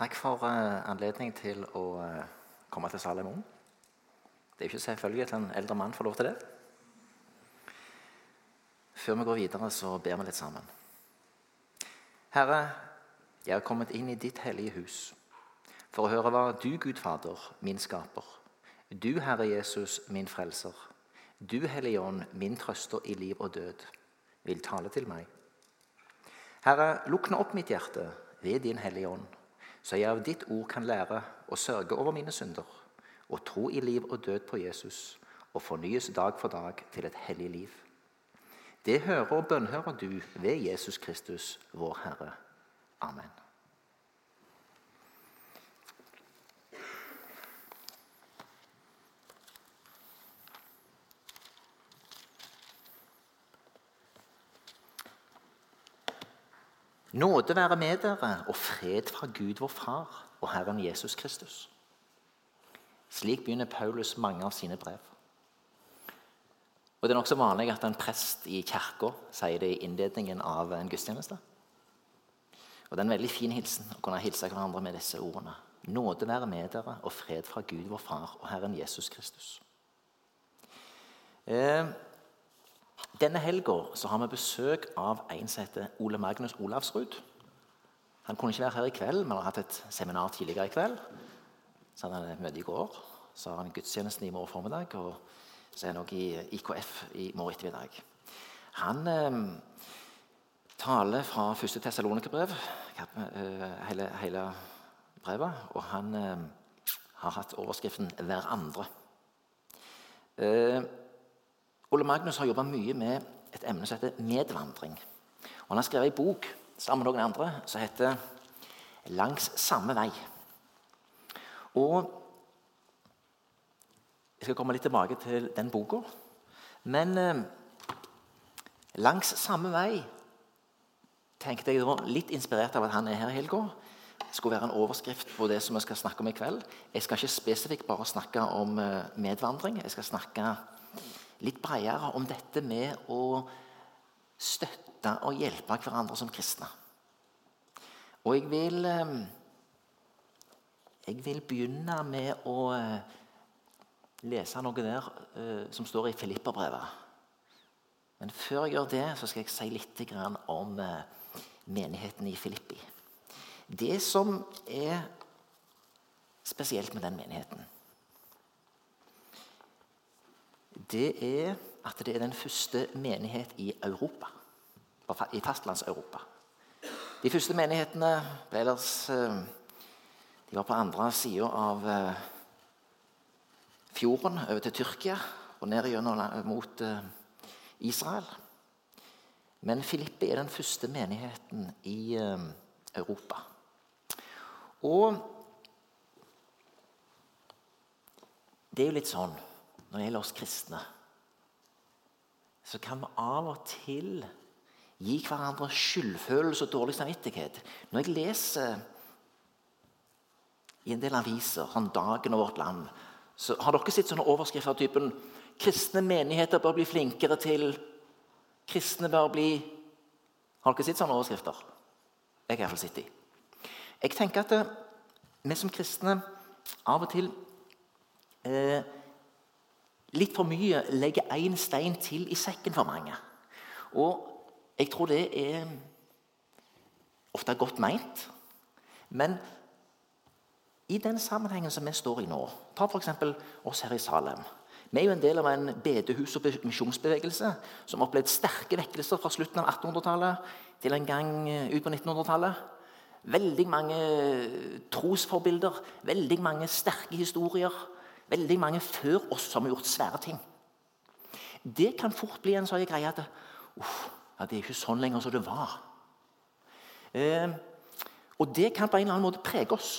Takk for uh, anledning til å uh, komme til Salemon. Det er jo ikke selvfølgelig at en eldre mann får lov til det. Før vi går videre, så ber vi litt sammen. Herre, jeg har kommet inn i ditt hellige hus for å høre hva du, Gud Fader, min skaper, du, Herre Jesus, min frelser, du, Hellige Ånd, min trøster i liv og død, vil tale til meg. Herre, lukk nå opp mitt hjerte ved din Hellige Ånd så jeg av ditt ord kan lære å sørge over mine synder og tro i liv og død på Jesus og fornyes dag for dag til et hellig liv. Det hører og bønnhører du ved Jesus Kristus, vår Herre. Amen. Nåde være med dere og fred fra Gud vår Far og Herren Jesus Kristus. Slik begynner Paulus mange av sine brev. Og Det er nokså vanlig at en prest i kirka sier det i innledningen av en gudstjeneste. Og Det er en veldig fin hilsen å kunne hilse hverandre med disse ordene. Nåde være med dere og fred fra Gud vår Far og Herren Jesus Kristus. Eh, denne helga har vi besøk av en som heter Ole Magnus Olavsrud. Han kunne ikke være her i kveld, men har hatt et seminar tidligere i kveld. Så hadde han et møte i går. Så har han gudstjenesten i morgen formiddag. Og så er han også i IKF i morgen ettermiddag. Han eh, taler fra første Tessalonikerbrev, eh, hele, hele brevet. Og han eh, har hatt overskriften 'Hverandre'. Eh, Ole Magnus har jobba mye med et emne som heter medvandring. Og han har skrevet en bok sammen med noen andre som heter 'Langs samme vei'. Og Jeg skal komme litt tilbake til den boka. Men eh, 'Langs samme vei' tenkte jeg da, litt inspirert av at han er her i helga, skulle være en overskrift på det som vi skal snakke om i kveld. Jeg skal ikke spesifikt bare snakke om eh, medvandring. Jeg skal snakke litt bredere om dette med å støtte og hjelpe hverandre som kristne. Og jeg vil, eh, jeg vil begynne med å eh, lese noe der eh, som står i Filipperbrevet. Men før jeg gjør det, så skal jeg si litt om menigheten i Filippi. Det som er spesielt med den menigheten det er at det er den første menighet i Europa. I Fastlands-Europa. De første menighetene ble ellers eh, De var på andre sida av eh, fjorden, over til Tyrkia og ned gjennom mot eh, Israel. Men Filippi er den første menigheten i Europa. Og det er jo litt sånn når det gjelder oss kristne, så kan vi av og til gi hverandre skyldfølelse og dårlig samvittighet. Når jeg leser i en del aviser, sånn Dagen og Vårt Land, så har dere sett sånne overskrifter av typen 'Kristne menigheter bør bli flinkere til' 'Kristne bør bli' Har dere sett sånne overskrifter? Jeg har iallfall sett dem. Jeg tenker at vi som kristne av og til eh, litt for mye legger én stein til i sekken for mange. Og jeg tror det er ofte godt meint. Men i den sammenhengen som vi står i nå Ta f.eks. oss her i Salem. Vi er jo en del av en bedehus- og misjonsbevegelse som har opplevd sterke vekkelser fra slutten av 1800-tallet til en gang ut på 1900-tallet. Veldig mange trosforbilder, veldig mange sterke historier veldig mange før oss som har gjort svære ting. Det kan fort bli en sånn greie at uff, ja, det er ikke sånn lenger som det var. Eh, og det kan på en eller annen måte prege oss.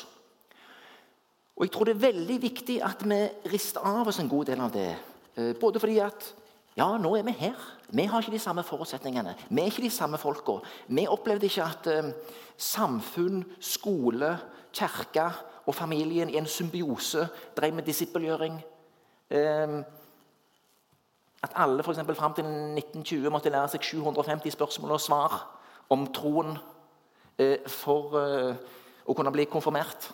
Og jeg tror det er veldig viktig at vi rister av oss en god del av det. Eh, både fordi at ja, nå er vi her. Vi har ikke de samme forutsetningene. Vi er ikke de samme folka. Vi opplevde ikke at eh, samfunn, skole, kirke og familien i en symbiose drev med disippelgjøring. Eh, at alle for eksempel, fram til 1920 måtte lære seg 750 spørsmål og svar om troen. Eh, for, eh, å kunne bli konfirmert.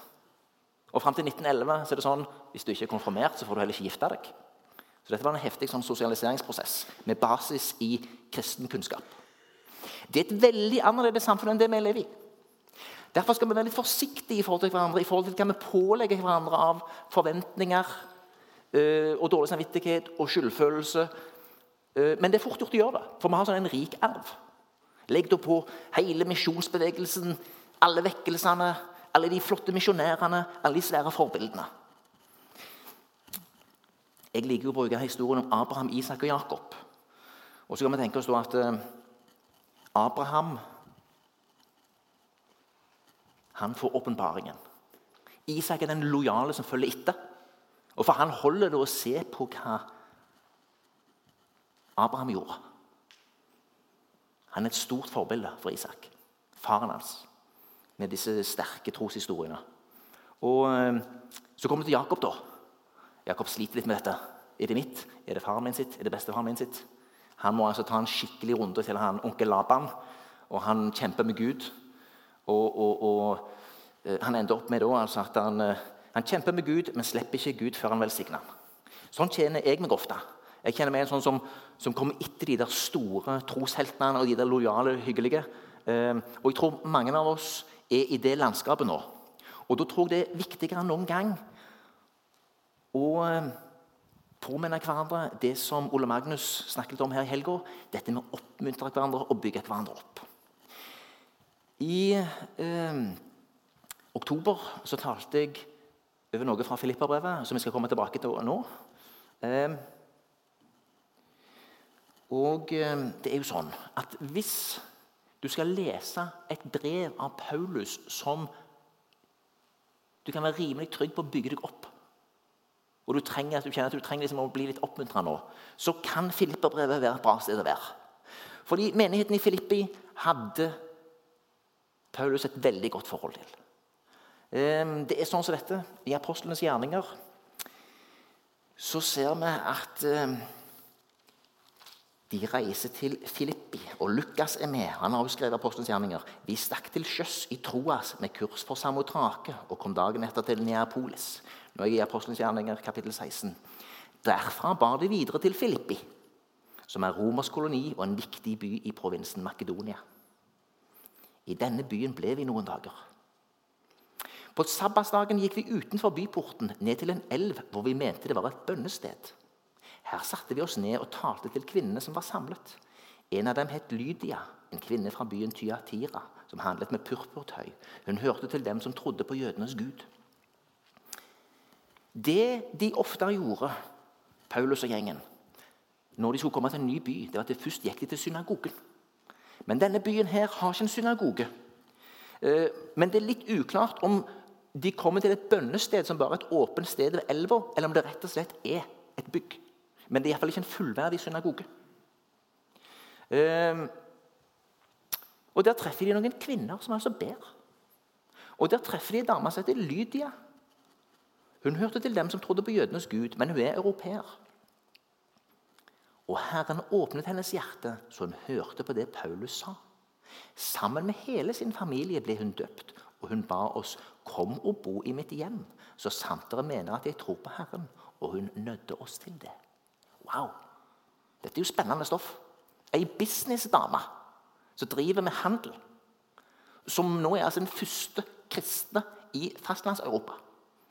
Og Fram til 1911 så er det sånn hvis du ikke er konfirmert, så får du heller ikke gifte deg. Så Dette var en heftig sånn, sosialiseringsprosess med basis i kristen kunnskap. Det er et veldig annerledes samfunn enn det vi lever i. Derfor skal vi være litt forsiktige i forhold til hverandre, i forhold til hva vi pålegger hverandre av forventninger øh, og dårlig samvittighet og skyldfølelse. Øh, men det er fort gjort å gjøre det, for vi har sånn en rik arv. Legg da på hele misjonsbevegelsen, alle vekkelsene, alle de flotte misjonærene, alle de svære forbildene. Jeg liker å bruke historien om Abraham, Isak og Jakob. Og så kan vi tenke oss at eh, Abraham han får åpenbaringen. Isak er den lojale som følger etter. Og For han holder det å se på hva Abraham gjorde. Han er et stort forbilde for Isak, faren hans, med disse sterke troshistoriene. Og eh, Så kommer vi til Jakob. da. Jakob sliter litt med dette. Er det mitt? Er det faren min sitt? Er det bestefaren min sitt? Han må altså ta en skikkelig runde til han onkel Laban, og han kjemper med Gud. Og, og, og eh, Han ender opp med da, altså at han, eh, han, kjemper med Gud, men slipper ikke Gud før han velsigner ham. Sånn tjener jeg meg ofte. Jeg kjenner meg en sånn som, som kommer etter de der store trosheltene og de der lojale, hyggelige. Eh, og jeg tror mange av oss er i det landskapet nå. Og da tror jeg det er viktigere enn noen gang å påminne hverandre det som Ole Magnus snakket om her i helga. Dette med å oppmuntre hverandre og bygge hverandre opp. I eh, oktober så talte jeg over noe fra Filippa-brevet, som vi skal komme tilbake til nå. Eh, og eh, det er jo sånn at hvis du skal lese et brev av Paulus som du kan være rimelig trygg på å bygge deg opp og du, trenger, du kjenner at du trenger liksom å bli litt oppmuntra nå, så kan Filipperbrevet være et bra sted å være. Fordi menigheten i Filippi hadde Paulus et veldig godt forhold til. Ehm, det er sånn som dette. I apostlenes gjerninger så ser vi at ehm, de reiser til Filippi, og Lukas er med. Han har også skrevet apostlenes gjerninger. Vi stakk til sjøs i Troas med kurs for Samotrake og kom dagen etter til Neapolis. Nå er jeg i apostlenes gjerninger, kapittel 16. Derfra bar de videre til Filippi, som er romersk koloni og en viktig by i provinsen Makedonia. I denne byen ble vi noen dager. På sabbatsdagen gikk vi utenfor byporten ned til en elv hvor vi mente det var et bønnested. Her satte vi oss ned og talte til kvinnene som var samlet. En av dem het Lydia, en kvinne fra byen Tyatira, som handlet med purpurtøy. Hun hørte til dem som trodde på jødenes gud. Det de ofte gjorde, Paulus og gjengen, når de skulle komme til en ny by, det var at de først gikk de til synagogen. Men denne byen her har ikke en synagoge. Eh, men det er litt uklart om de kommer til et bønnested som bare er et åpent sted ved elva, eller om det rett og slett er et bygg. Men det er iallfall ikke en fullverdig synagoge. Eh, og Der treffer de noen kvinner som altså ber. Og Der treffer de en dame som heter Lydia. Hun hørte til dem som trodde på jødenes gud, men hun er europeer. Og Herren åpnet hennes hjerte, så hun hørte på det Paulus sa. Sammen med hele sin familie ble hun døpt, og hun ba oss kom og bo i mitt hjem, så sant dere mener at jeg tror på Herren. Og hun nødde oss til det. Wow! Dette er jo spennende stoff. Ei businessdame som driver med handel. Som nå er altså den første kristne i Fastlands-Europa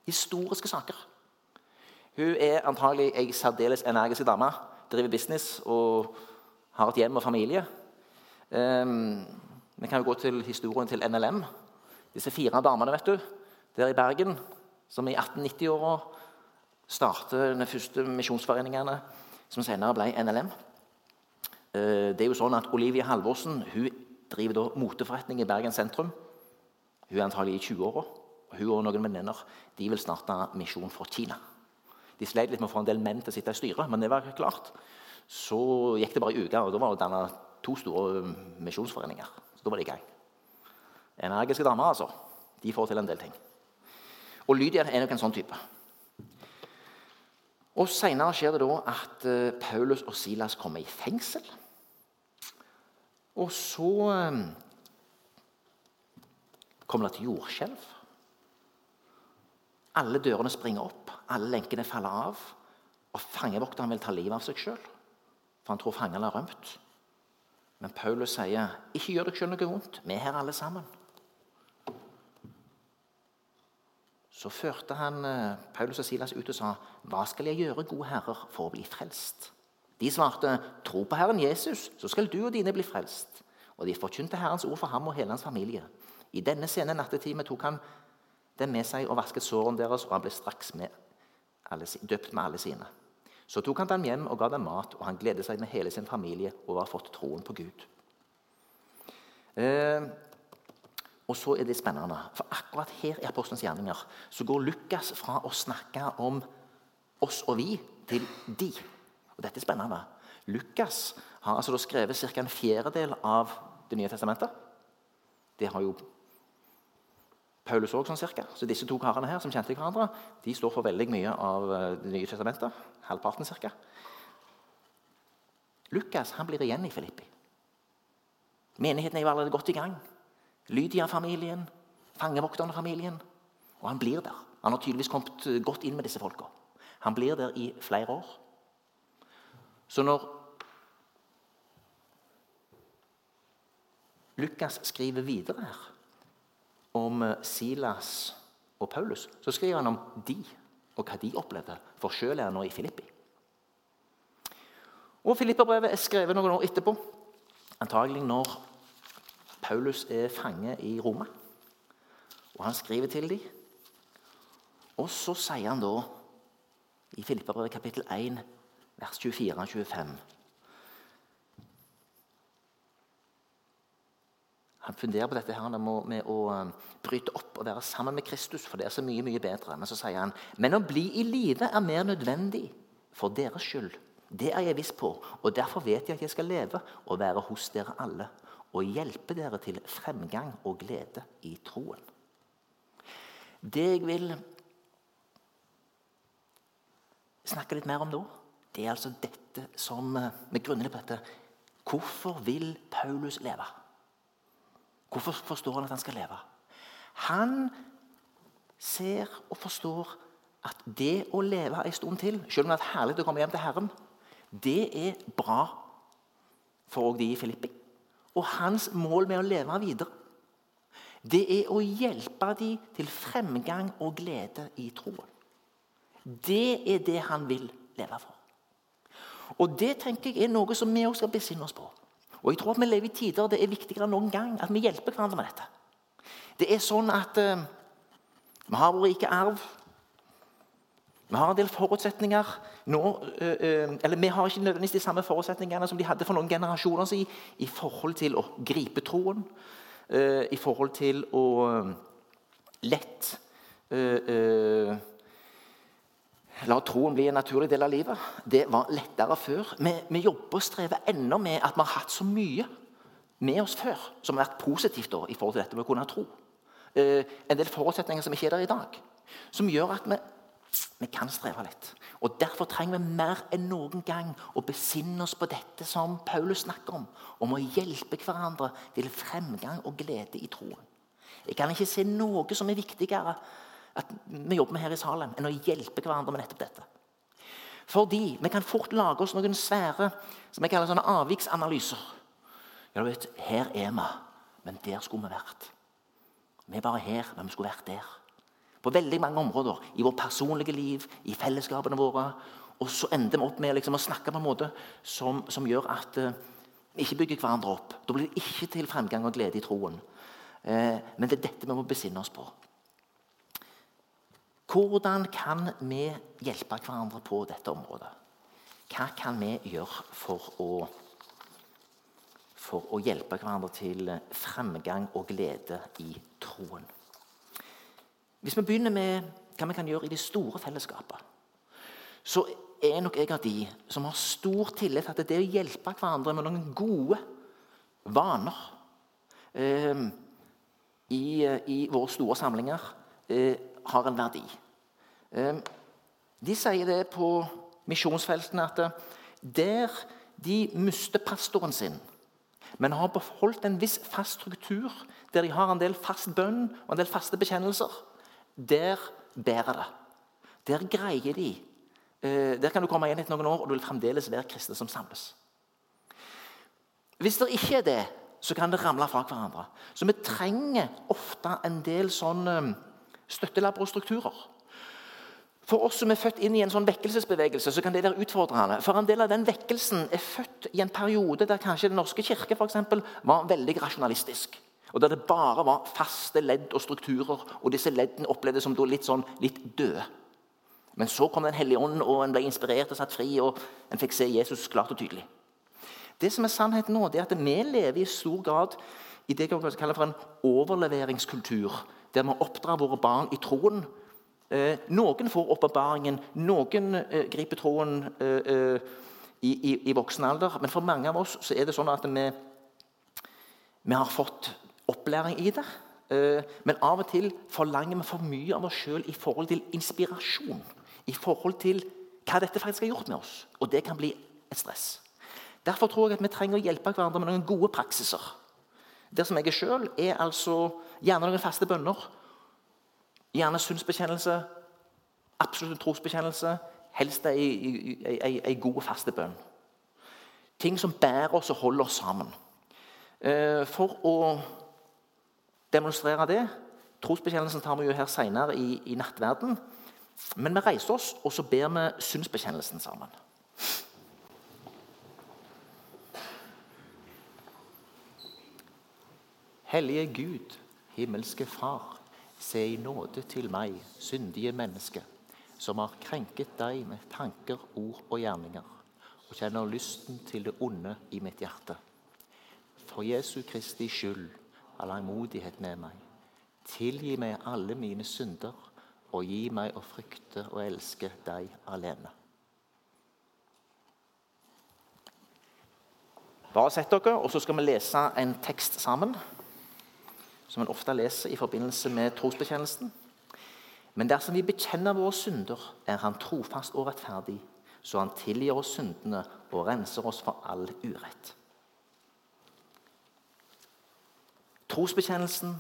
historiske saker. Hun er antagelig ei særdeles energisk dame. Driver business og har et hjem og familie. Um, vi kan jo gå til historien til NLM. Disse fire damene vet du, der i Bergen, som i 1890-åra startet de første misjonsforeningene, som senere ble NLM. Uh, det er jo sånn at Olivia Halvorsen hun driver da moteforretning i Bergen sentrum. Hun er antagelig i 20-åra. Hun og noen venninner vil starte misjon for Kina. De sleit litt med å få en del menn til å sitte i styret, men det var klart. Så gikk det bare ei uke, og da var det danna to store misjonsforeninger. Så da var det i gang. Energiske damer, altså. De får til en del ting. Og Lydia er nok en sånn type. Og Senere skjer det da at eh, Paulus og Silas kommer i fengsel. Og så eh, kommer det til jordskjelv. Alle dørene springer opp, alle lenkene faller av. Og fangevokteren vil ta livet av seg sjøl, for han tror fangene har rømt. Men Paulus sier, 'Ikke gjør deg sjøl noe vondt. Vi er her alle sammen.' Så førte han eh, Paulus og Silas ut og sa, 'Hva skal jeg gjøre, gode herrer, for å bli frelst?' De svarte, 'Tro på Herren Jesus, så skal du og dine bli frelst.' Og de forkynte Herrens ord for ham og hele hans familie. I denne sene nattetime tok han dem med seg og vasket sårene deres, og han ble straks med alle, døpt med alle sine. Så tok han dem hjem og ga dem mat, og han gledet seg med hele sin familie over å ha fått troen på Gud. Eh, og så er det spennende, for akkurat her i Apostelens gjerninger så går Lukas fra å snakke om oss og vi til de. Og dette er spennende. Lukas har altså skrevet ca. en fjerdedel av Det nye testamentet. Det har jo Paulus òg, sånn cirka. Så disse to karene her som kjente hverandre, de står for veldig mye av eh, Det nye testamentet. Halvparten cirka. Lukas han blir igjen i Filippi. Menigheten er jo allerede godt i gang. Lydia-familien, fangevokterne-familien. Og han blir der. Han har tydeligvis kommet eh, godt inn med disse folka. Han blir der i flere år. Så når Lukas skriver videre her om eh, Silas og Paulus, så skriver han om de og hva de opplevde. For sjøl er han nå i Filippi. Og Filipperbrevet er skrevet noen år etterpå, antagelig når Paulus er fange i Roma. Og han skriver til dem. Og så sier han da i Filippabrevet kapittel 1, vers 24-25 Han funderer på dette her med å um, bryte opp og være sammen med Kristus, for det er så mye mye bedre. Men så sier han men å bli i live er mer nødvendig for deres skyld. Det er jeg viss på, og derfor vet jeg at jeg skal leve og være hos dere alle og hjelpe dere til fremgang og glede i troen. Det jeg vil snakke litt mer om nå, det er altså dette som med vi grunner på dette. Hvorfor vil Paulus leve? Hvorfor forstår han at han skal leve? Han ser og forstår at det å leve en stund til, selv om det er herlig å komme hjem til Herren, det er bra for de i Filippi. Og hans mål med å leve videre, det er å hjelpe dem til fremgang og glede i troen. Det er det han vil leve for. Og det tenker jeg er noe som vi også skal besinne oss på. Og jeg tror at vi lever i tider det er viktigere enn noen gang at vi hjelper hverandre med dette. Det er sånn at uh, vi har vår rike arv. Vi har en del forutsetninger nå, uh, uh, eller Vi har ikke nødvendigvis de samme forutsetningene som de hadde for noen generasjoner siden i forhold til å gripe troen, i forhold til å lett La troen bli en naturlig del av livet. Det var lettere før. Vi, vi jobber og strever ennå med at vi har hatt så mye med oss før som har vært positivt da, i forhold til dette med å kunne tro. Eh, en del forutsetninger som ikke er der i dag. Som gjør at vi, vi kan streve litt. Og Derfor trenger vi mer enn noen gang å besinne oss på dette som Paulus snakker om. Om å hjelpe hverandre til fremgang og glede i troen. Jeg kan ikke se noe som er viktigere at vi jobber med her i Salem, enn å hjelpe hverandre med nettopp dette. Fordi vi kan fort lage oss noen svære som jeg kaller sånne avviksanalyser. Ja, du vet, Her er vi, men der skulle vi vært. Vi er bare her, men vi skulle vært der. På veldig mange områder. I vårt personlige liv, i fellesskapene våre. Og så ender vi opp med liksom, å snakke på en måte som, som gjør at uh, vi ikke bygger hverandre opp. Da blir det ikke til fremgang og glede i troen. Uh, men det er dette vi må besinne oss på. Hvordan kan vi hjelpe hverandre på dette området? Hva kan vi gjøre for å, for å hjelpe hverandre til fremgang og glede i troen? Hvis vi begynner med hva vi kan gjøre i det store fellesskapet, så er nok jeg av de som har stor tillit til at det å hjelpe hverandre med noen gode vaner eh, i, i, våre store samlinger eh, har en verdi. Ehm, de sier det på misjonsfeltene at der de mister pastoren sin, men har beholdt en viss fast struktur, der de har en del fast bønn og en del faste bekjennelser, der bærer det. Der greier de. Eh, der kan du komme igjen etter noen år, og du vil fremdeles være kristne som samles. Hvis det ikke er det, så kan det ramle fra hverandre. Så vi trenger ofte en del sånne eh, og strukturer. For oss som er født inn i en sånn vekkelsesbevegelse, så kan det være utfordrende. For en del av den vekkelsen er født i en periode der kanskje Den norske kirke for eksempel, var veldig rasjonalistisk. Og Der det bare var faste ledd og strukturer, og disse leddene opplevdes som litt, sånn, litt døde. Men så kom Den hellige ånd, og en ble inspirert og satt fri, og en fikk se Jesus klart og tydelig. Det som er sannheten nå, det er at vi lever i stor grad i det vi kaller for en overleveringskultur, der vi oppdrar våre barn i troen Eh, noen får åpenbaringen, noen eh, griper troen eh, i, i, i, voksen alder. Men for mange av oss så er det sånn at vi, vi har fått opplæring i det. men av og til forlanger vi for mye av oss sjøl i forhold til inspirasjon. I forhold til hva dette faktisk har gjort med oss. Og det kan bli et stress. Derfor tror jeg at vi trenger å hjelpe hverandre med noen gode praksiser. Der som jeg er sjøl er altså gjerne noen faste bønner Gjerne synsbekjennelse, absolutt trosbekjennelse, helst ei, god, faste bønn. Ting som bærer oss og holder oss sammen. Eh, for å demonstrere det Trosbekjennelsen tar vi jo her senere i, i nattverden. Men vi reiser oss, og så ber vi synsbekjennelsen sammen. Hellige Gud, himmelske Far. Se i nåde til meg, syndige menneske, som har krenket deg med tanker, ord og gjerninger, og kjenner lysten til det onde i mitt hjerte. For Jesu Kristi skyld, har langmodighet med meg. Tilgi meg alle mine synder, og gi meg å frykte og elske deg alene. Bare sett dere, og så skal vi lese en tekst sammen som en ofte leser i forbindelse med trosbekjennelsen. Men dersom vi bekjenner våre synder, er Han trofast og rettferdig, så Han tilgir oss syndene og renser oss for all urett. Trosbekjennelsen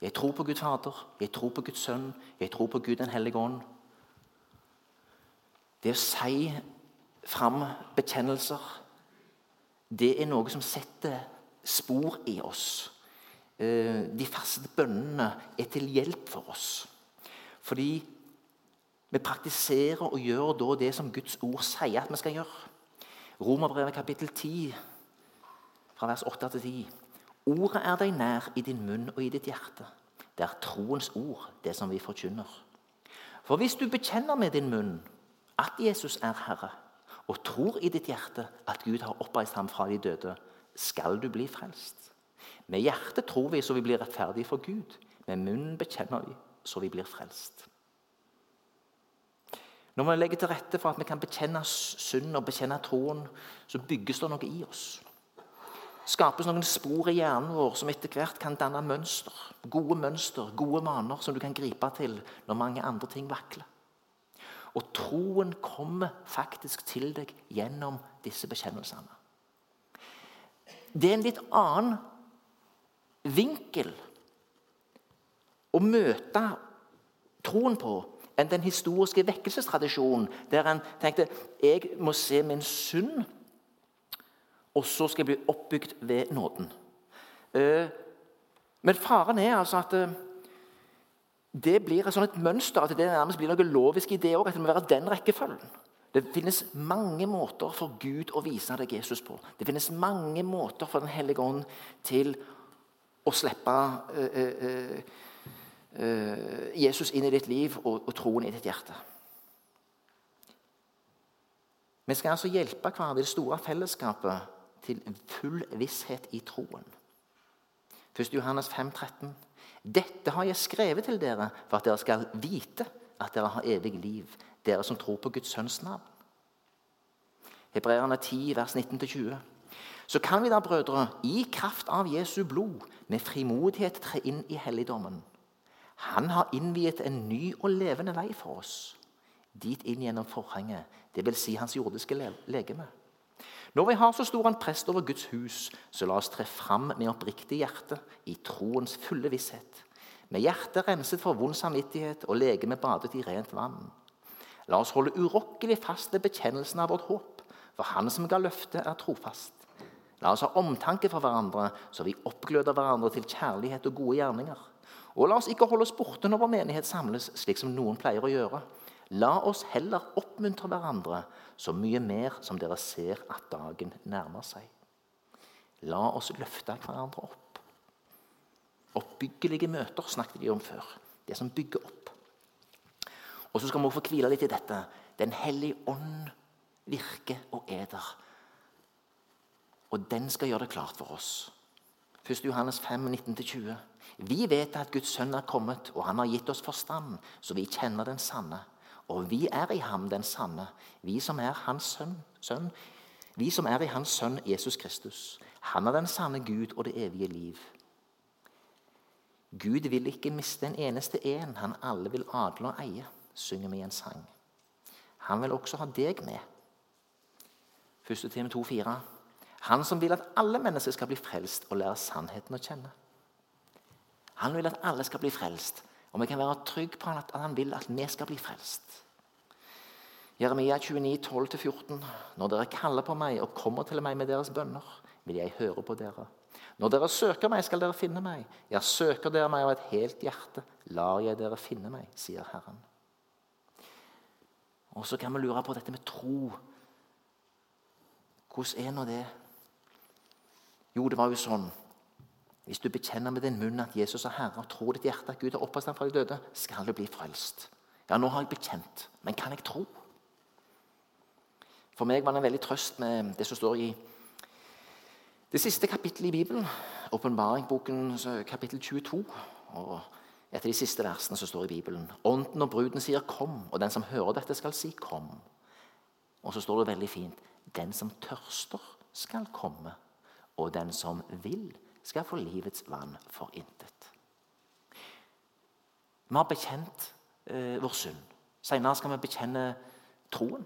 jeg tror på Gud Fader, jeg tror på Guds Sønn, jeg tror på Gud den hellige ånd. Det å si fram bekjennelser, det er noe som setter spor i oss. Eh, de faste bønnene er til hjelp for oss. Fordi vi praktiserer og gjør da det som Guds ord sier at vi skal gjøre. Romerbrevet kapittel 10, fra vers 8 til 10. Ordet er deg nær i din munn og i ditt hjerte. Det er troens ord, det som vi forkynner. For hvis du bekjenner med din munn at Jesus er Herre, og tror i ditt hjerte at Gud har oppreist ham fra de døde, skal du bli frelst. Med hjertet tror vi så vi blir rettferdige for Gud. Med munnen bekjenner vi så vi blir frelst. Når vi legger til rette for at vi kan bekjenne synd og bekjenne troen, så bygges det noe i oss. Skapes noen spor i hjernen vår som etter hvert kan danne mønster. Gode mønster, gode vaner som du kan gripe til når mange andre ting vakler. Og troen kommer faktisk til deg gjennom disse bekjennelsene. Det er en litt annen vinkel å møte troen på enn den historiske vekkelsestradisjonen, der en tenkte jeg må se min synd, og så skal jeg bli oppbygd ved nåden. Eh, men faren er altså at eh, det blir et, sånt et mønster, at det nærmest blir noe lovisk i det òg. At det må være den rekkefølgen. Det finnes mange måter for Gud å vise deg Jesus på. Det finnes mange måter for Den hellige ånd til å slippe eh, eh, uh, Jesus inn i ditt liv og, og, troen i ditt hjerte. Vi skal altså hjelpe hverandre i det store fellesskapet til full visshet i troen. 1. Johannes 5, 13. Dette har jeg skrevet til dere for at dere skal vite at dere har evig liv, dere som tror på Guds sønns navn. Hebreerne 10, vers 19-20. Så kan vi da, brødre, i kraft av Jesu blod, med frimodighet tre inn i helligdommen. Han har innviet en ny og levende vei for oss, dit inn gjennom forhenget, dvs. Si hans jordiske legeme. Når vi har så stor en prest over Guds hus, så la oss tre fram med oppriktig hjerte, i troens fulle visshet. Med hjertet renset for vond samvittighet og legemet badet i rent vann. La oss holde urokkelig fast ved bekjennelsen av vårt håp, for Han som ga løftet, er trofast. La oss ha omtanke for hverandre, så vi oppgløder hverandre til kjærlighet og gode gjerninger. Og la oss ikke holde oss borte når vår menighet samles, slik som noen pleier å gjøre. La oss heller oppmuntre hverandre, så mye mer som dere ser at dagen nærmer seg. La oss løfte hverandre opp. Oppbyggelige møter snakket de om før. Det som bygger opp. Og så skal vi få hvile litt i dette. Den hellige ånd virker og er der. Og den skal gjøre det klart for oss. 1. Johannes 5, 19-20. Vi vet at Guds sønn er kommet, og han har gitt oss forstand, så vi kjenner den sanne. Og vi er i ham den sanne, vi som er hans sønn, sønn. Vi som er i hans sønn Jesus Kristus. Han er den sanne Gud og det evige liv. Gud vil ikke miste en eneste en, han alle vil adle og eie, synger vi en sang. Han vil også ha deg med. 1. time 2,4. Han som vil at alle mennesker skal bli frelst og lære sannheten å kjenne. Han vil at alle skal bli frelst og vi kan være trygge på at han vil at vi skal bli frelst. Jeremia 29, 12-14. Når dere kaller på meg og kommer til meg med deres bønner, vil jeg høre på dere. Når dere søker meg, skal dere finne meg. Ja, søker dere meg av et helt hjerte, lar jeg dere finne meg, sier Herren. Og så kan vi lure på dette med tro. Hvordan er nå det? Jo, det var jo sånn hvis du bekjenner med din munn at Jesus er Herre, og tror ditt hjerte at Gud har ham fra de døde, skal du bli frelst. Ja, nå har jeg bekjent, men kan jeg tro? For meg var det en veldig trøst med det som står i det siste kapittelet i Bibelen, åpenbaringboken kapittel 22. og Etter de siste versene som står i Bibelen. Ånden og bruden sier 'kom', og den som hører dette, skal si 'kom'. Og så står det veldig fint 'Den som tørster, skal komme', og den som vil, skal få livets vann for intet. Vi har bekjent eh, vår synd. Senere skal vi bekjenne troen.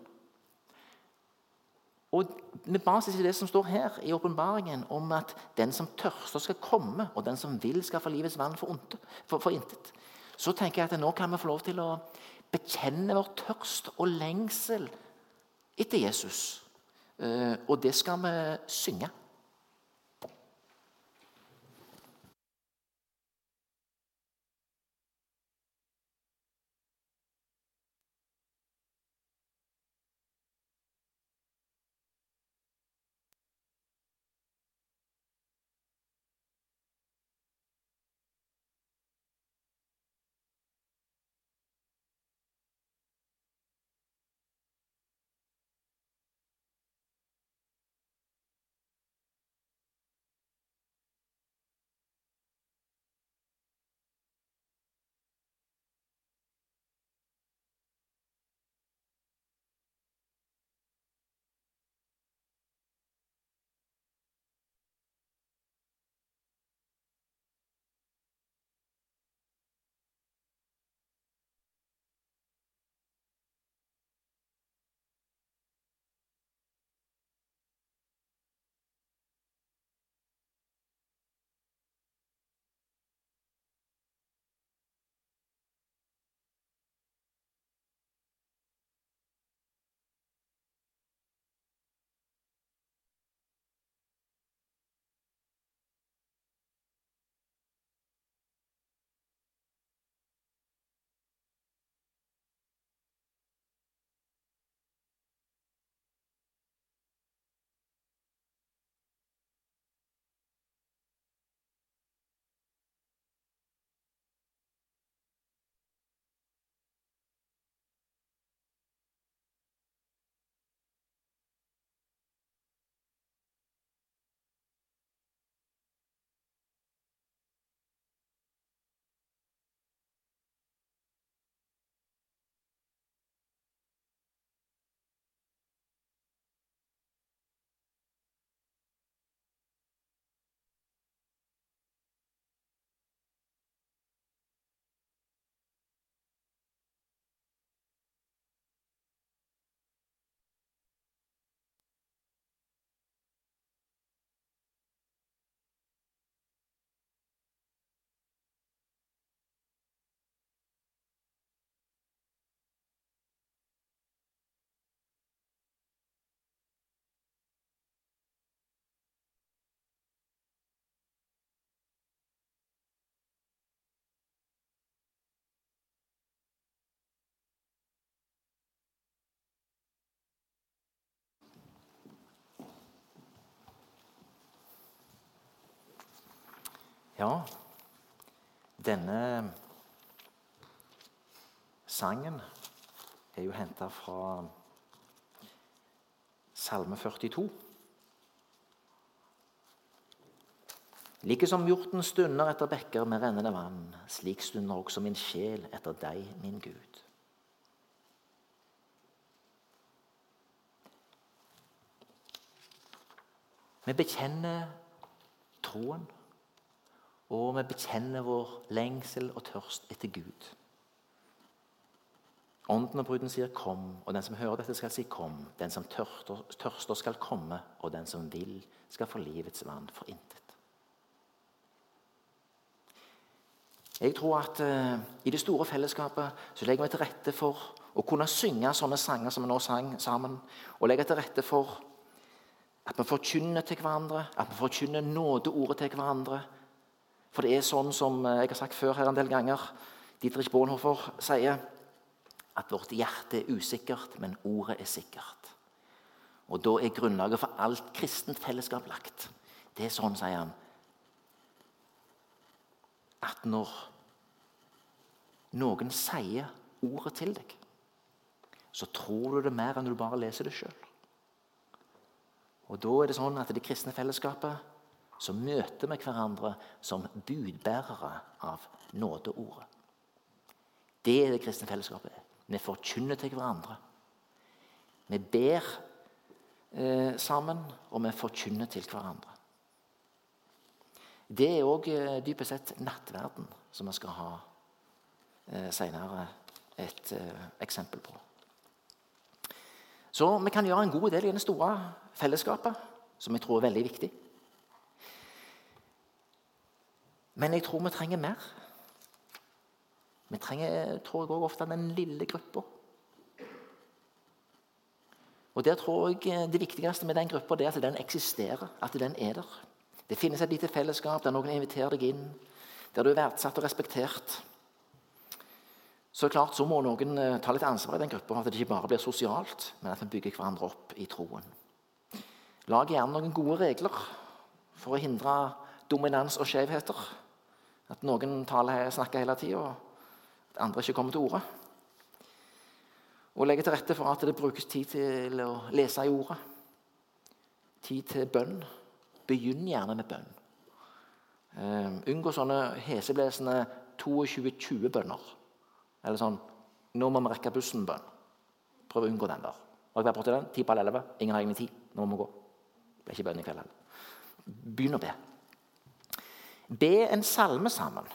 Og Med basis i det som står her i åpenbaringen om at den som tørster, skal komme, og den som vil, skal få livets vann for, onte, for, for intet, så tenker jeg at nå kan vi få lov til å bekjenne vår tørst og lengsel etter Jesus. Eh, og det skal vi synge. Ja, denne sangen er jo henta fra Salme 42. Like som hjorten stunder etter bekker med rennende vann, slik stunder også min sjel etter deg, min Gud. Vi bekjenner troen, og vi bekjenner vår lengsel og tørst etter Gud. Ånden og bruden sier 'kom', og den som hører dette, skal si 'kom'. Den som tørster, skal komme, og den som vil, skal få livets vann for intet. Jeg tror at uh, I det store fellesskapet så legger vi til rette for å kunne synge sånne sanger som vi nå sang sammen. Og legge til rette for at vi forkynner til hverandre, at vi forkynner nådeordet til hverandre. For det er sånn som eh, jeg har sagt før her en del ganger, Dietrich Bonhoffer sier at vårt hjerte er usikkert, men ordet er sikkert. Og da er grunnlaget for alt kristent fellesskap lagt. Det er sånn, sier han, at når noen sier ordet til deg, så tror du det mer enn du bare leser det sjøl. Og da er det sånn at det kristne fellesskapet så møter vi hverandre som budbærere av nådeordet. Det er det kristne fellesskapet. Vi forkynner til hverandre. Vi ber eh, sammen, og vi forkynner til hverandre. Det er òg eh, dypest sett nattverden, som vi skal ha eh, senere et eh, eksempel på. Så vi kan gjøre en god del i det store fellesskapet, som jeg tror er veldig viktig. Men jeg tror vi trenger mer. Vi trenger tror jeg, ofte den lille gruppa. Og der tror jeg Det viktigste med den gruppa er at den eksisterer, at den er der. Det finnes et lite fellesskap der noen inviterer deg inn, der du er verdsatt og respektert. Så klart så må noen eh, ta litt ansvar i den gruppa, at det ikke bare blir sosialt, men at vi bygger hverandre opp i troen. Lag gjerne noen gode regler for å hindre dominans og skjevheter. At noen taler, snakker hele tida, og at andre ikke kommer til orde. Og legge til rette for at det brukes tid til å lese i ordet. Tid til bønn Begynn gjerne med bønn. Um, unngå sånne heseblesende 22-20-bønner. Eller sånn 'Nå må vi rekke bussen'-bønn. Prøv å unngå den der. Har jeg vært borti den? Ti på elleve. Ingen har egentlig tid. Nå må vi gå. Det ble ikke bønn i kveld heller. Begynn å be. Be en salme sammen.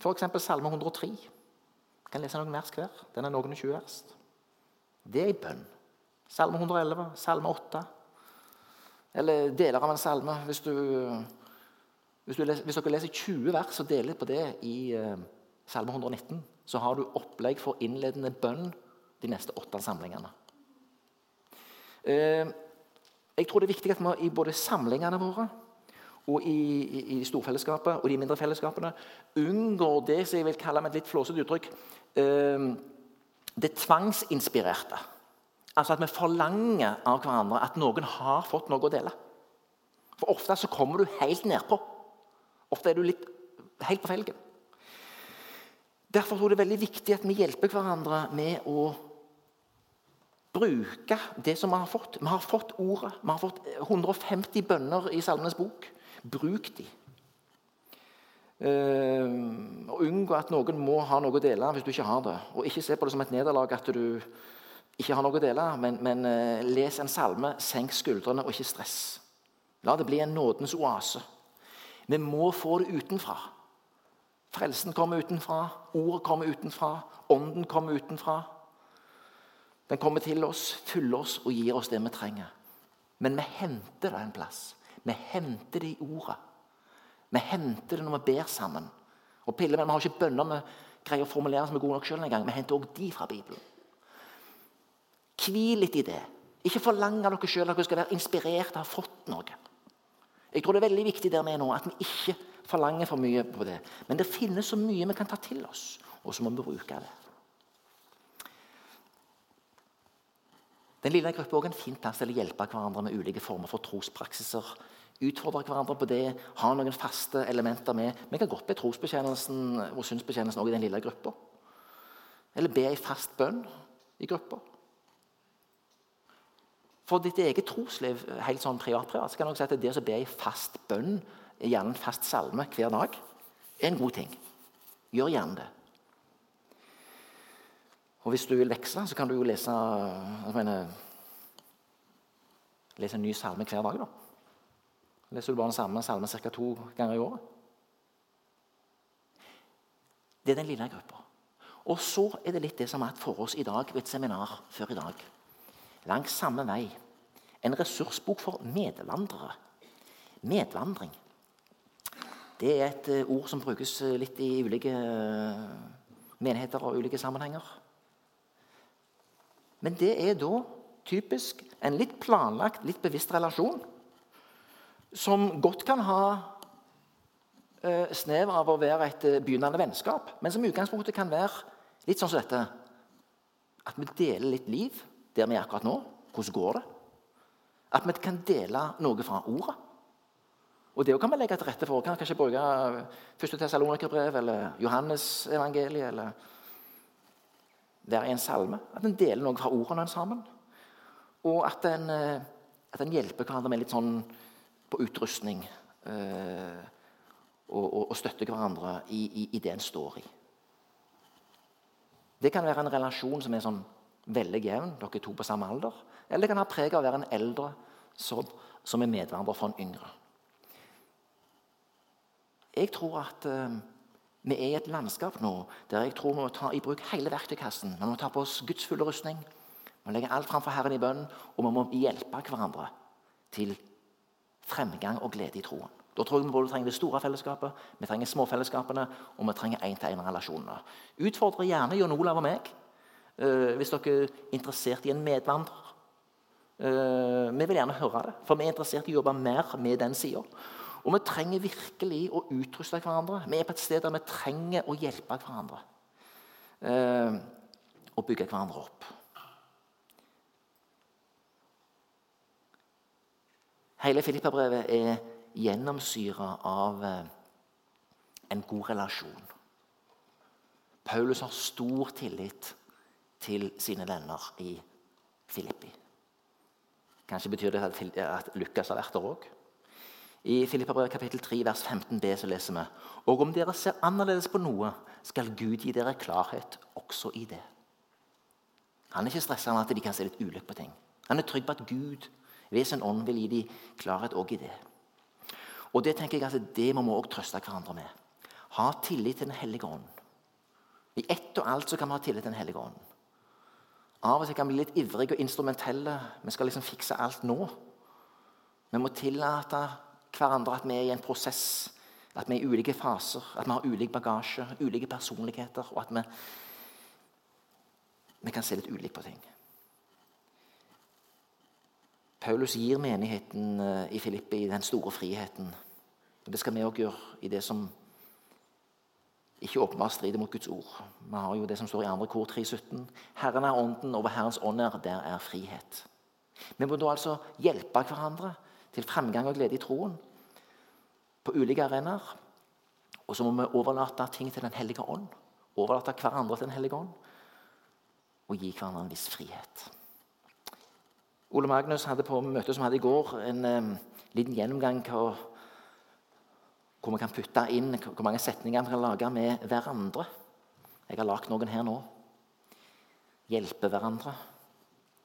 F.eks. salme 103. Jeg kan lese noen vers hver. Den er noen og 20 vers. Det er i bønn. Salme 111, salme 8. Eller deler av en salme. Hvis, du, hvis, du hvis dere leser 20 vers og deler på det i uh, salme 119, så har du opplegg for innledende bønn de neste åtte samlingene. Uh, jeg tror det er viktig at vi i både samlingene våre og i, i, i storfellesskapet og de mindre fellesskapene unngår det som jeg vil kalle med et litt flåsete uttrykk uh, det tvangsinspirerte. Altså at vi forlanger av hverandre at noen har fått noe å dele. For ofte så kommer du helt nedpå. Ofte er du litt helt på felgen. Derfor tror jeg det er veldig viktig at vi hjelper hverandre med å bruke det som vi har fått. Vi har fått ordet. Vi har fått 150 bønner i Salmenes bok. Bruk de. Uh, Unngå at noen må ha noe å dele hvis du ikke har det. Og ikke se på det som et nederlag at du ikke har noe å dele, men, men uh, les en salme, senk skuldrene og ikke stress. La det bli en nådens oase. Vi må få det utenfra. Frelsen kommer utenfra, ordet kommer utenfra, ånden kommer utenfra. Den kommer til oss, fyller oss og gir oss det vi trenger. Men vi henter det en plass. Vi henter det i ordet. Vi henter det når vi ber sammen. Og pille, men Vi har ikke bønner vi greier å formulere som er gode nok sjøl engang. Vi henter også de fra Bibelen. Hvil litt i det. Ikke forlang av dere sjøl at dere skal være inspirert og ha fått noe. Jeg tror det er veldig viktig der vi er nå, at vi ikke forlanger for mye på det. Men det finnes så mye vi kan ta til oss, og så må vi bruke det. Den lille gruppa er også en fin plass til å hjelpe hverandre med ulike former for trospraksiser Utfordre hverandre på det. Ha noen faste elementer med. Vi kan godt be trosbekjennelsen og synsbekjennelsen også i den lille gruppa. Eller be ei fast bønn i gruppa. For ditt eget trosliv, helt sånn privat-privat, så kan jeg si at det å be ei fast bønn, gjerne en fast salme hver dag, er en god ting. Gjør gjerne det. Og hvis du vil veksle, så kan du jo lese jeg mener, lese en ny salme hver dag. da. Leser du bare den samme salmen ca. to ganger i året? Det er den lille gruppa. Og så er det litt det som er for oss i dag ved et seminar før i dag. Langs samme vei. En ressursbok for medvandrere. Medvandring. Det er et eh, ord som brukes eh, litt i ulike eh, menigheter og ulike sammenhenger. Men det er da typisk en litt planlagt, litt bevisst relasjon som godt kan ha eh, snev av å være et begynnende vennskap, men som i utgangspunktet kan være litt sånn som dette. At vi deler litt liv der vi er akkurat nå. Hvordan går det? At vi kan dele noe fra ordet. Og det kan vi legge til rette for. Kan kanskje bruke 1. Tessalonikerbrev eller Johannes-evangeliet eller være i en salme. At en deler noe fra ordene sammen. Og at en, eh, at en hjelper hverandre med litt sånn på utrustning. Eh, og, og, og støtter hverandre i, i, i, det en står i. Det kan være en relasjon som er sånn veldig jevn, dere er to på samme alder. Eller det kan ha preg av å være en eldre som, som er medvandrer for en yngre. Jeg tror at uh, vi er i et landskap nå der jeg tror vi må ta i bruk hele verktøykassen. Vi må ta på oss Guds fulle rustning. Vi må legge alt framfor Herren i bønn, og vi må hjelpe hverandre til fremgang og glede i troen. Da tror jeg vi både trenger det store fellesskapet, vi trenger småfellesskapene, og vi trenger én-til-én-relasjonene. Utfordre gjerne Jon Olav og meg uh, hvis dere er interessert i en medvandrer. Uh, vi vil gjerne høre det, for vi er interessert i å jobbe mer med den sida. Og vi trenger virkelig å utruste hverandre. Vi er på et sted der vi trenger å hjelpe hverandre. Eh, og bygge hverandre opp. Hele Filippabrevet er gjennomsyra av eh, en god relasjon. Paulus har stor tillit til sine venner i Filippi. Kanskje betyr det at Lukas har vært der òg. I Filippabrevet kapittel 3 vers 15b så leser vi Og om dere ser annerledes på noe, skal Gud gi dere klarhet også i det. Han er ikke stressa med at de kan se litt ulykke på ting. Han er trygg på at Gud ved sin ånd vil gi dem klarhet òg i det. Og Det tenker jeg at det må vi også trøste hverandre med. Ha tillit til Den hellige ånd. I ett og alt så kan vi ha tillit til Den hellige ånd. Av og til kan vi bli litt ivrige og instrumentelle. Vi skal liksom fikse alt nå. Vi må tillate hverandre at vi er i en prosess, at vi er i ulike faser, at vi har ulik bagasje, ulike personligheter, og at vi, vi kan se litt ulikt på ting. Paulus gir menigheten eh, i Filippi den store friheten. Og Det skal vi òg gjøre i det som ikke åpenbart strider mot Guds ord. Vi har jo det som står i 2. kor 3,17. Herren er ånden, over Herrens ånd er der er frihet. Vi må da altså hjelpe hverandre til fremgang og glede i troen på ulike arenaer. Og så må vi overlate ting til Den hellige ånd. Overlate hverandre til Den hellige ånd. Og gi hverandre en viss frihet. Ole Magnus hadde på møtet som hadde i går, en um, liten gjennomgang hvor, hvor vi kan putte inn hvor mange setninger vi kan lage med hverandre. Jeg har lagd noen her nå. Hjelpe hverandre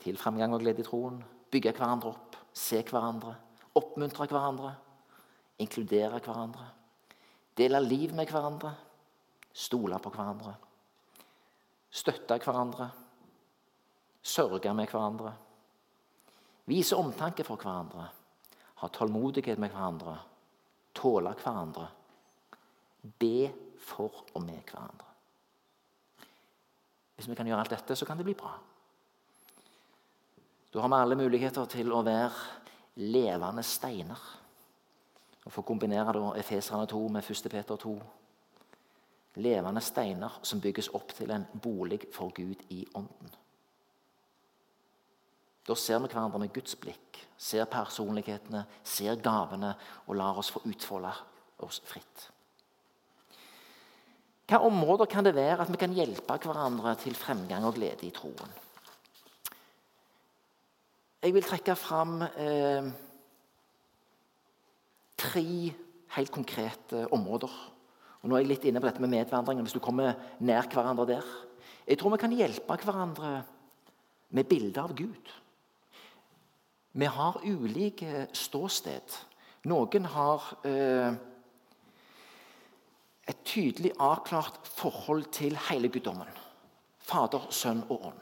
til fremgang og glede i troen. Bygge hverandre opp. Se hverandre oppmuntre hverandre, inkludere hverandre, dele liv med hverandre, stole på hverandre, støtte hverandre, sørge med hverandre, vise omtanke for hverandre, ha tålmodighet med hverandre, tåle hverandre, be for og med hverandre. Hvis vi kan gjøre alt dette, så kan det bli bra. Da har vi alle muligheter til å være levende steiner. Og For å kombinere da Efeserne 2 med 1. Peter 2. Levende steiner som bygges opp til en bolig for Gud i ånden. Da ser vi hverandre med Guds blikk, ser personlighetene, ser gavene og lar oss få utfolde oss fritt. Hvilke områder kan det være at vi kan hjelpe hverandre til fremgang og glede i troen? Jeg vil trekke fram eh, tre helt konkrete områder. Og nå er jeg litt inne på dette med medvandring. Hvis du kommer nær hverandre der. Jeg tror vi kan hjelpe hverandre med bilder av Gud. Vi har ulike ståsted. Noen har eh, et tydelig avklart forhold til hele guddommen. Fader, Sønn og Ånd.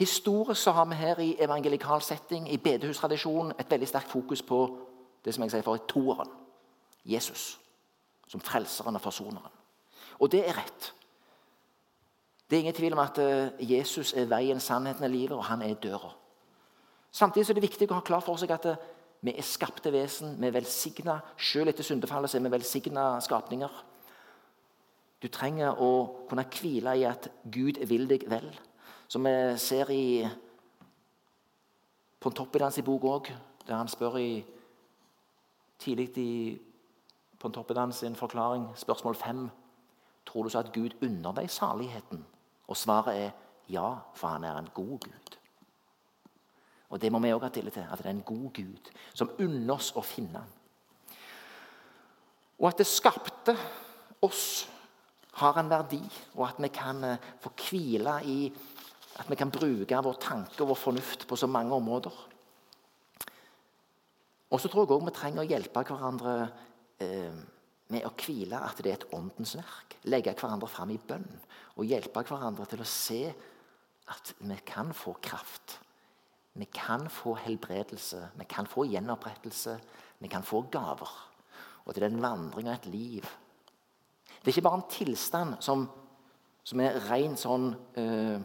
Historisk så har vi her i evangelikal setting, i bedehustradisjonen, et veldig sterkt fokus på det som jeg sier for toeren. Jesus som frelseren og forsoneren. Og det er rett. Det er ingen tvil om at eh, Jesus er veien, sannheten og livet, og han er døra. Samtidig er det viktig å ha klar for seg at eh, vi er skapte vesen. Vi er velsigna. Selv etter syndefallet er vi velsigna skapninger. Du trenger å kunne hvile i at Gud vil deg vel. Som vi ser i Pontoppidans i bok òg, der han spør i, tidlig i Pontoppidans sin forklaring, spørsmål fem Tror du så at Gud unner deg saligheten? Og svaret er ja, for han er en god Gud. Og Det må vi òg ha tillit til, at det er en god Gud som unner oss å finne ham. Og at det skapte oss har en verdi, og at vi kan eh, få hvile i at vi kan bruke vår tanke og vår fornuft på så mange områder. Og så tror jeg òg vi trenger å hjelpe hverandre eh, med å hvile at det er et åndens verk. Legge hverandre fram i bønn og hjelpe hverandre til å se at vi kan få kraft. Vi kan få helbredelse, vi kan få gjenopprettelse, vi kan få gaver. Og til den vandringa et liv det er ikke bare en tilstand som, som er ren sånn eh,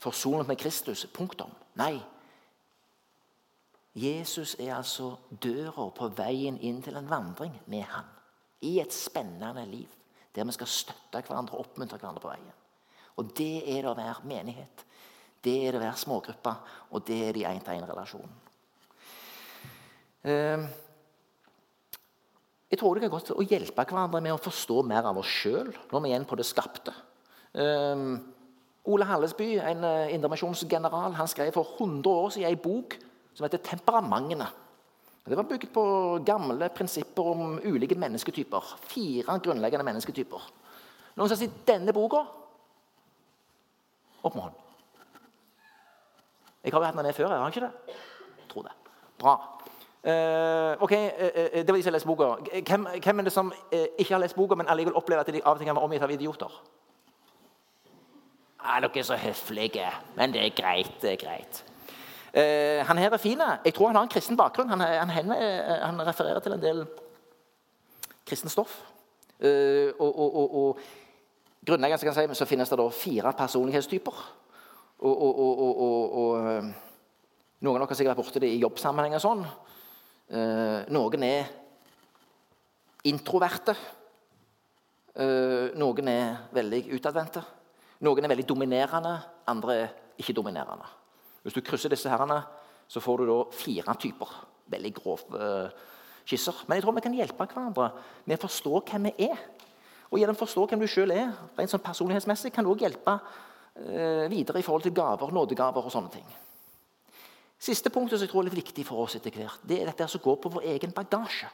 Forsonet med Kristus. Punktum. Nei. Jesus er altså døra på veien inn til en vandring med han. I et spennende liv der vi skal støtte hverandre og oppmuntre hverandre på veien. Og Det er det å være menighet. Det er det å være smågrupper, og det er de én-til-én-relasjonen. Eh, jeg tror det kan godt å hjelpe hverandre med å forstå mer av oss sjøl når vi er igjen på det skapte. Um, Ole Hallesby, en uh, indremisjonsgeneral, han skrev for 100 år siden en bok som heter 'Temperamentene'. Det var bygd på gamle prinsipper om ulike mennesketyper. Fire grunnleggende mennesketyper. Noen som sier denne boka? Opp med hånden. Jeg har jo hatt den med før, jeg har ikke det? Jeg tror det. Bra. Uh, ok, uh, Det var de som leste boka. Hvem, hvem, er det som uh, ikke har lest boka, men allikevel opplever at de av og til kan være omgitt av idioter? Ja, dere er så høflige, men det er greit. det er greit. Han her er fin. Jeg tror han har en kristen bakgrunn. Han, han, han refererer til en del kristent stoff. og, og, og, og grunnleggende si, så finnes det da fire personlighetstyper. Og, Noen av dere har sikkert vært borti det i jobbsammenheng. og sånn. Eh, noen er introverte. Eh, noen er veldig utadvendte. Noen er veldig dominerende, andre er ikke dominerende. Hvis du krysser disse herrene, så får du da fire typer. Veldig grove eh, skisser. Men jeg tror vi kan hjelpe hverandre med å forstå hvem vi er. Og gjennom å forstå hvem du sjøl er, rent sånn personlighetsmessig, kan du også hjelpe eh, videre i forhold til gaver, nådegaver og sånne ting. Siste punktet som jeg tror er litt viktig for oss etter hvert, det er dette som går på vår egen bagasje.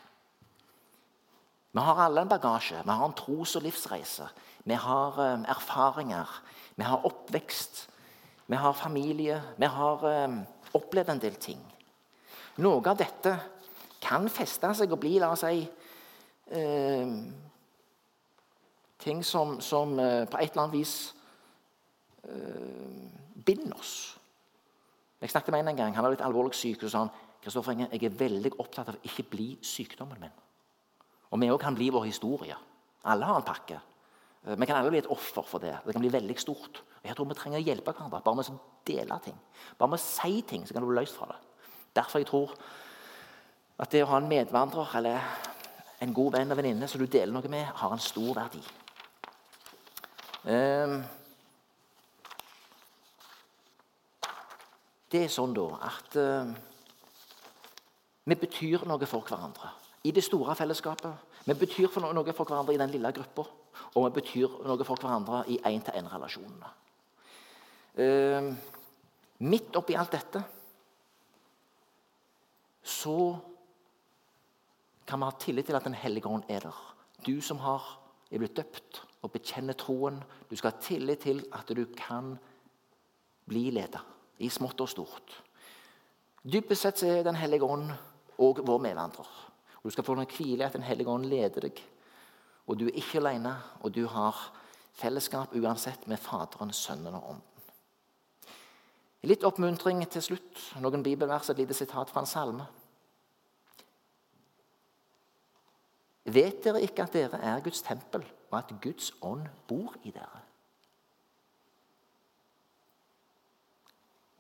Vi har alle en bagasje. Vi har en tros- og livsreise. Vi har um, erfaringer. Vi har oppvekst. Vi har familie. Vi har eh, opplevd en del ting. Noe av dette kan feste seg og bli la oss si, eh, ting som, som eh, på et eller annet vis uh, binder oss. Jeg snakket med en en gang, Han var litt alvorlig syk. og sa han, Kristoffer Inge, jeg er veldig opptatt av å ikke bli sykdommen min. Og vi òg kan bli vår historie. Alle har en pakke. Eh, vi kan alle bli et offer for det. Det kan bli veldig stort. Og jeg tror Vi trenger å hjelpe hverandre. Bare med å dele ting. Bare med å si ting, så kan du bli løst fra det. Derfor jeg tror at det å ha en medvandrer eller en god venn og venninne som du deler noe med, har en stor verdi. Um, det er sånn da at uh, vi betyr noe for hverandre i det store fellesskapet. Vi betyr noe for hverandre i den lille gruppa, og vi betyr noe for hverandre i én-til-én-relasjonene. Uh, midt oppi alt dette så kan vi ha tillit til at Den hellige ånd er der. Du som har, er blitt døpt og bekjenner troen, du skal ha tillit til at du kan bli ledet i smått og stort. Dypest sett er Den hellige ånd og vår medvandrer. Og Du skal få noen hvile i at Den hellige ånd leder deg. Og du er ikke alene, og du har fellesskap uansett med Faderen, Sønnen og Ånden. Litt oppmuntring til slutt. Noen bibelvers, et lite sitat fra en salme. Vet dere ikke at dere er Guds tempel, og at Guds ånd bor i dere?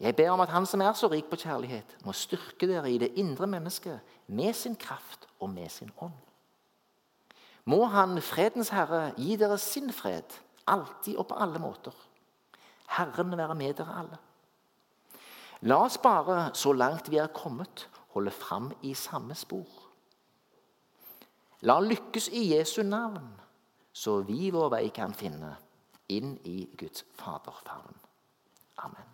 Jeg ber om at Han som er så rik på kjærlighet, må styrke dere i det indre mennesket med sin kraft og med sin ånd. Må Han, fredens Herre, gi dere sin fred, alltid og på alle måter. Herren være med dere alle. La oss bare, så langt vi er kommet, holde fram i samme spor. La lykkes i Jesu navn, så vi vår vei kan finne inn i Guds faderfavn. Amen.